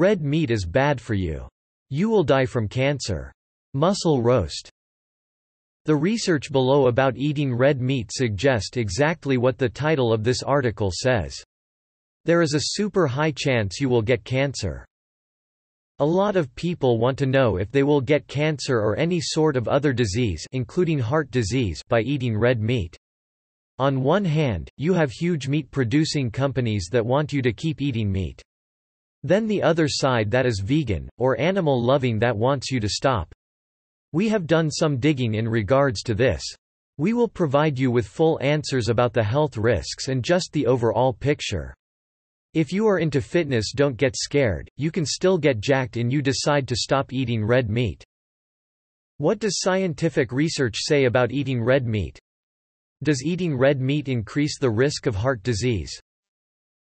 Red meat is bad for you. You will die from cancer. Muscle roast. The research below about eating red meat suggest exactly what the title of this article says. There is a super high chance you will get cancer. A lot of people want to know if they will get cancer or any sort of other disease including heart disease by eating red meat. On one hand, you have huge meat-producing companies that want you to keep eating meat. Then the other side that is vegan, or animal-loving that wants you to stop. We have done some digging in regards to this. We will provide you with full answers about the health risks and just the overall picture. If you are into fitness don't get scared, you can still get jacked and you decide to stop eating red meat. What does scientific research say about eating red meat? Does eating red meat increase the risk of heart disease?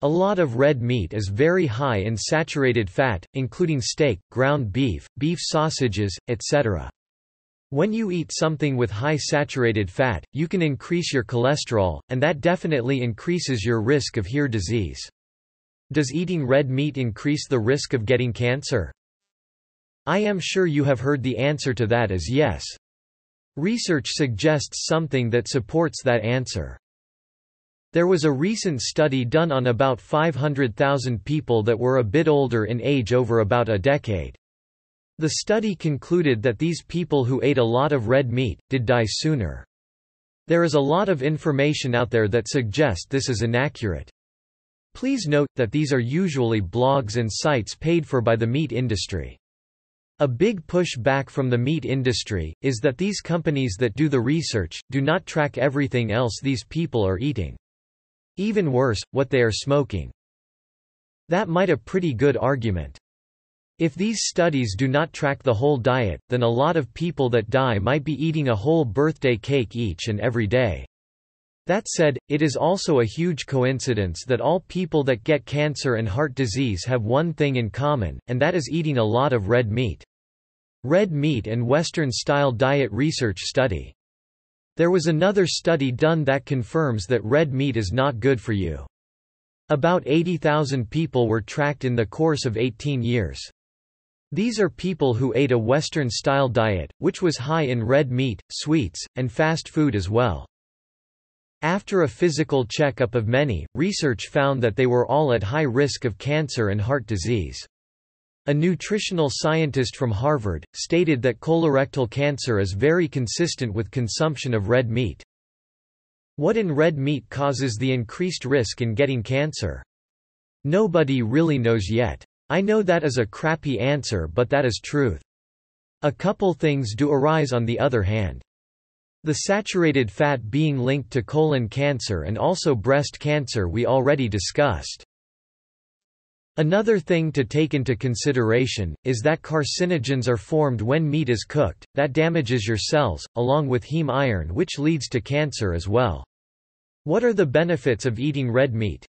A lot of red meat is very high in saturated fat, including steak, ground beef, beef sausages, etc. When you eat something with high saturated fat, you can increase your cholesterol, and that definitely increases your risk of heart disease. Does eating red meat increase the risk of getting cancer? I am sure you have heard the answer to that is yes. Research suggests something that supports that answer. There was a recent study done on about 500,000 people that were a bit older in age over about a decade. The study concluded that these people who ate a lot of red meat, did die sooner. There is a lot of information out there that suggest this is inaccurate. Please note, that these are usually blogs and sites paid for by the meat industry. A big push back from the meat industry, is that these companies that do the research, do not track everything else these people are eating. Even worse, what they are smoking. That might a pretty good argument. If these studies do not track the whole diet, then a lot of people that die might be eating a whole birthday cake each and every day. That said, it is also a huge coincidence that all people that get cancer and heart disease have one thing in common, and that is eating a lot of red meat. Red meat and Western-style diet research study. There was another study done that confirms that red meat is not good for you. About 80,000 people were tracked in the course of 18 years. These are people who ate a Western-style diet, which was high in red meat, sweets, and fast food as well. After a physical checkup of many, research found that they were all at high risk of cancer and heart disease. A nutritional scientist from Harvard, stated that colorectal cancer is very consistent with consumption of red meat. What in red meat causes the increased risk in getting cancer? Nobody really knows yet. I know that is a crappy answer but that is truth. A couple things do arise on the other hand. The saturated fat being linked to colon cancer and also breast cancer we already discussed. Another thing to take into consideration, is that carcinogens are formed when meat is cooked, that damages your cells, along with heme iron which leads to cancer as well. What are the benefits of eating red meat?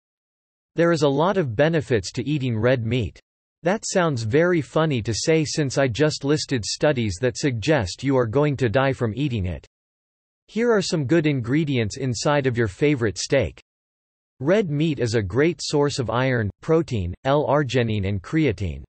There is a lot of benefits to eating red meat. That sounds very funny to say since I just listed studies that suggest you are going to die from eating it. Here are some good ingredients inside of your favorite steak. Red meat is a great source of iron, protein, L-arginine and creatine.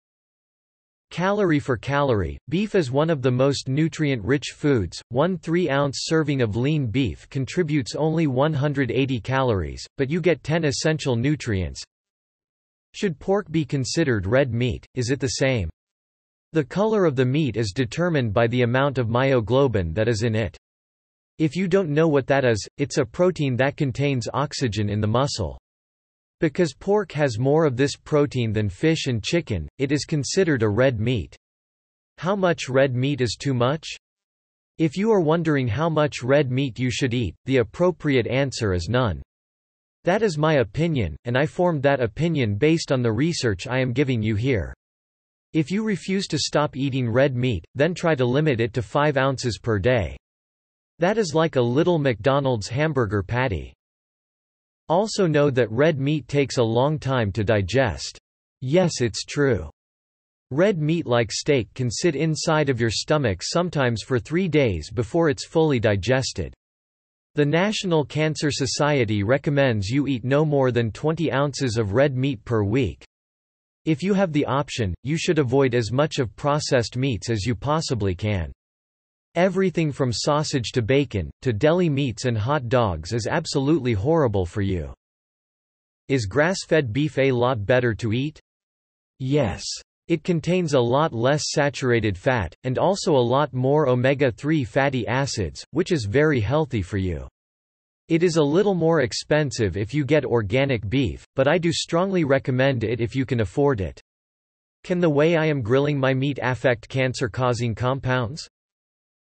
Calorie for calorie, beef is one of the most nutrient-rich foods. One 3-ounce serving of lean beef contributes only 180 calories, but you get 10 essential nutrients. Should pork be considered red meat, is it the same? The color of the meat is determined by the amount of myoglobin that is in it. If you don't know what that is, it's a protein that contains oxygen in the muscle. Because pork has more of this protein than fish and chicken, it is considered a red meat. How much red meat is too much? If you are wondering how much red meat you should eat, the appropriate answer is none. That is my opinion, and I formed that opinion based on the research I am giving you here. If you refuse to stop eating red meat, then try to limit it to 5 ounces per day. That is like a little McDonald's hamburger patty. Also know that red meat takes a long time to digest. Yes it's true. Red meat like steak can sit inside of your stomach sometimes for three days before it's fully digested. The National Cancer Society recommends you eat no more than 20 ounces of red meat per week. If you have the option, you should avoid as much of processed meats as you possibly can. Everything from sausage to bacon, to deli meats and hot dogs is absolutely horrible for you. Is grass-fed beef a lot better to eat? Yes. It contains a lot less saturated fat, and also a lot more omega-3 fatty acids, which is very healthy for you. It is a little more expensive if you get organic beef, but I do strongly recommend it if you can afford it. Can the way I am grilling my meat affect cancer-causing compounds?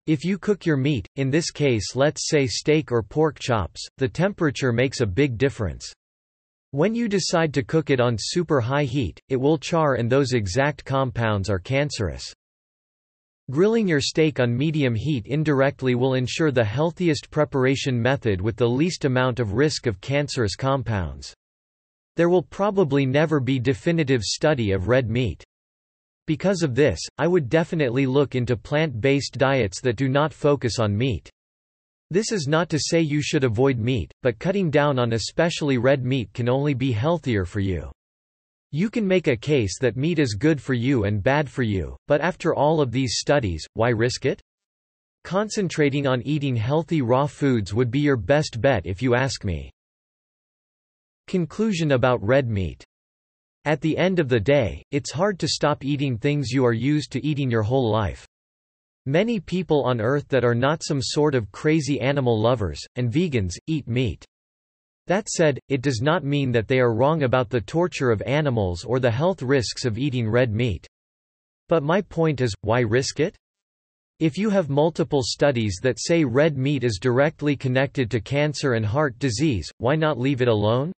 If you cook your meat, in this case let's say steak or pork chops, the temperature makes a big difference. When you decide to cook it on super high heat, it will char and those exact compounds are cancerous. Grilling your steak on medium heat indirectly will ensure the healthiest preparation method with the least amount of risk of cancerous compounds. There will probably never be definitive study of red meat. Because of this, I would definitely look into plant-based diets that do not focus on meat. This is not to say you should avoid meat, but cutting down on especially red meat can only be healthier for you. You can make a case that meat is good for you and bad for you, but after all of these studies, why risk it? Concentrating on eating healthy raw foods would be your best bet if you ask me. Conclusion about red meat. At the end of the day, it's hard to stop eating things you are used to eating your whole life. Many people on Earth that are not some sort of crazy animal lovers, and vegans, eat meat. That said, it does not mean that they are wrong about the torture of animals or the health risks of eating red meat. But my point is, why risk it? If you have multiple studies that say red meat is directly connected to cancer and heart disease, why not leave it alone?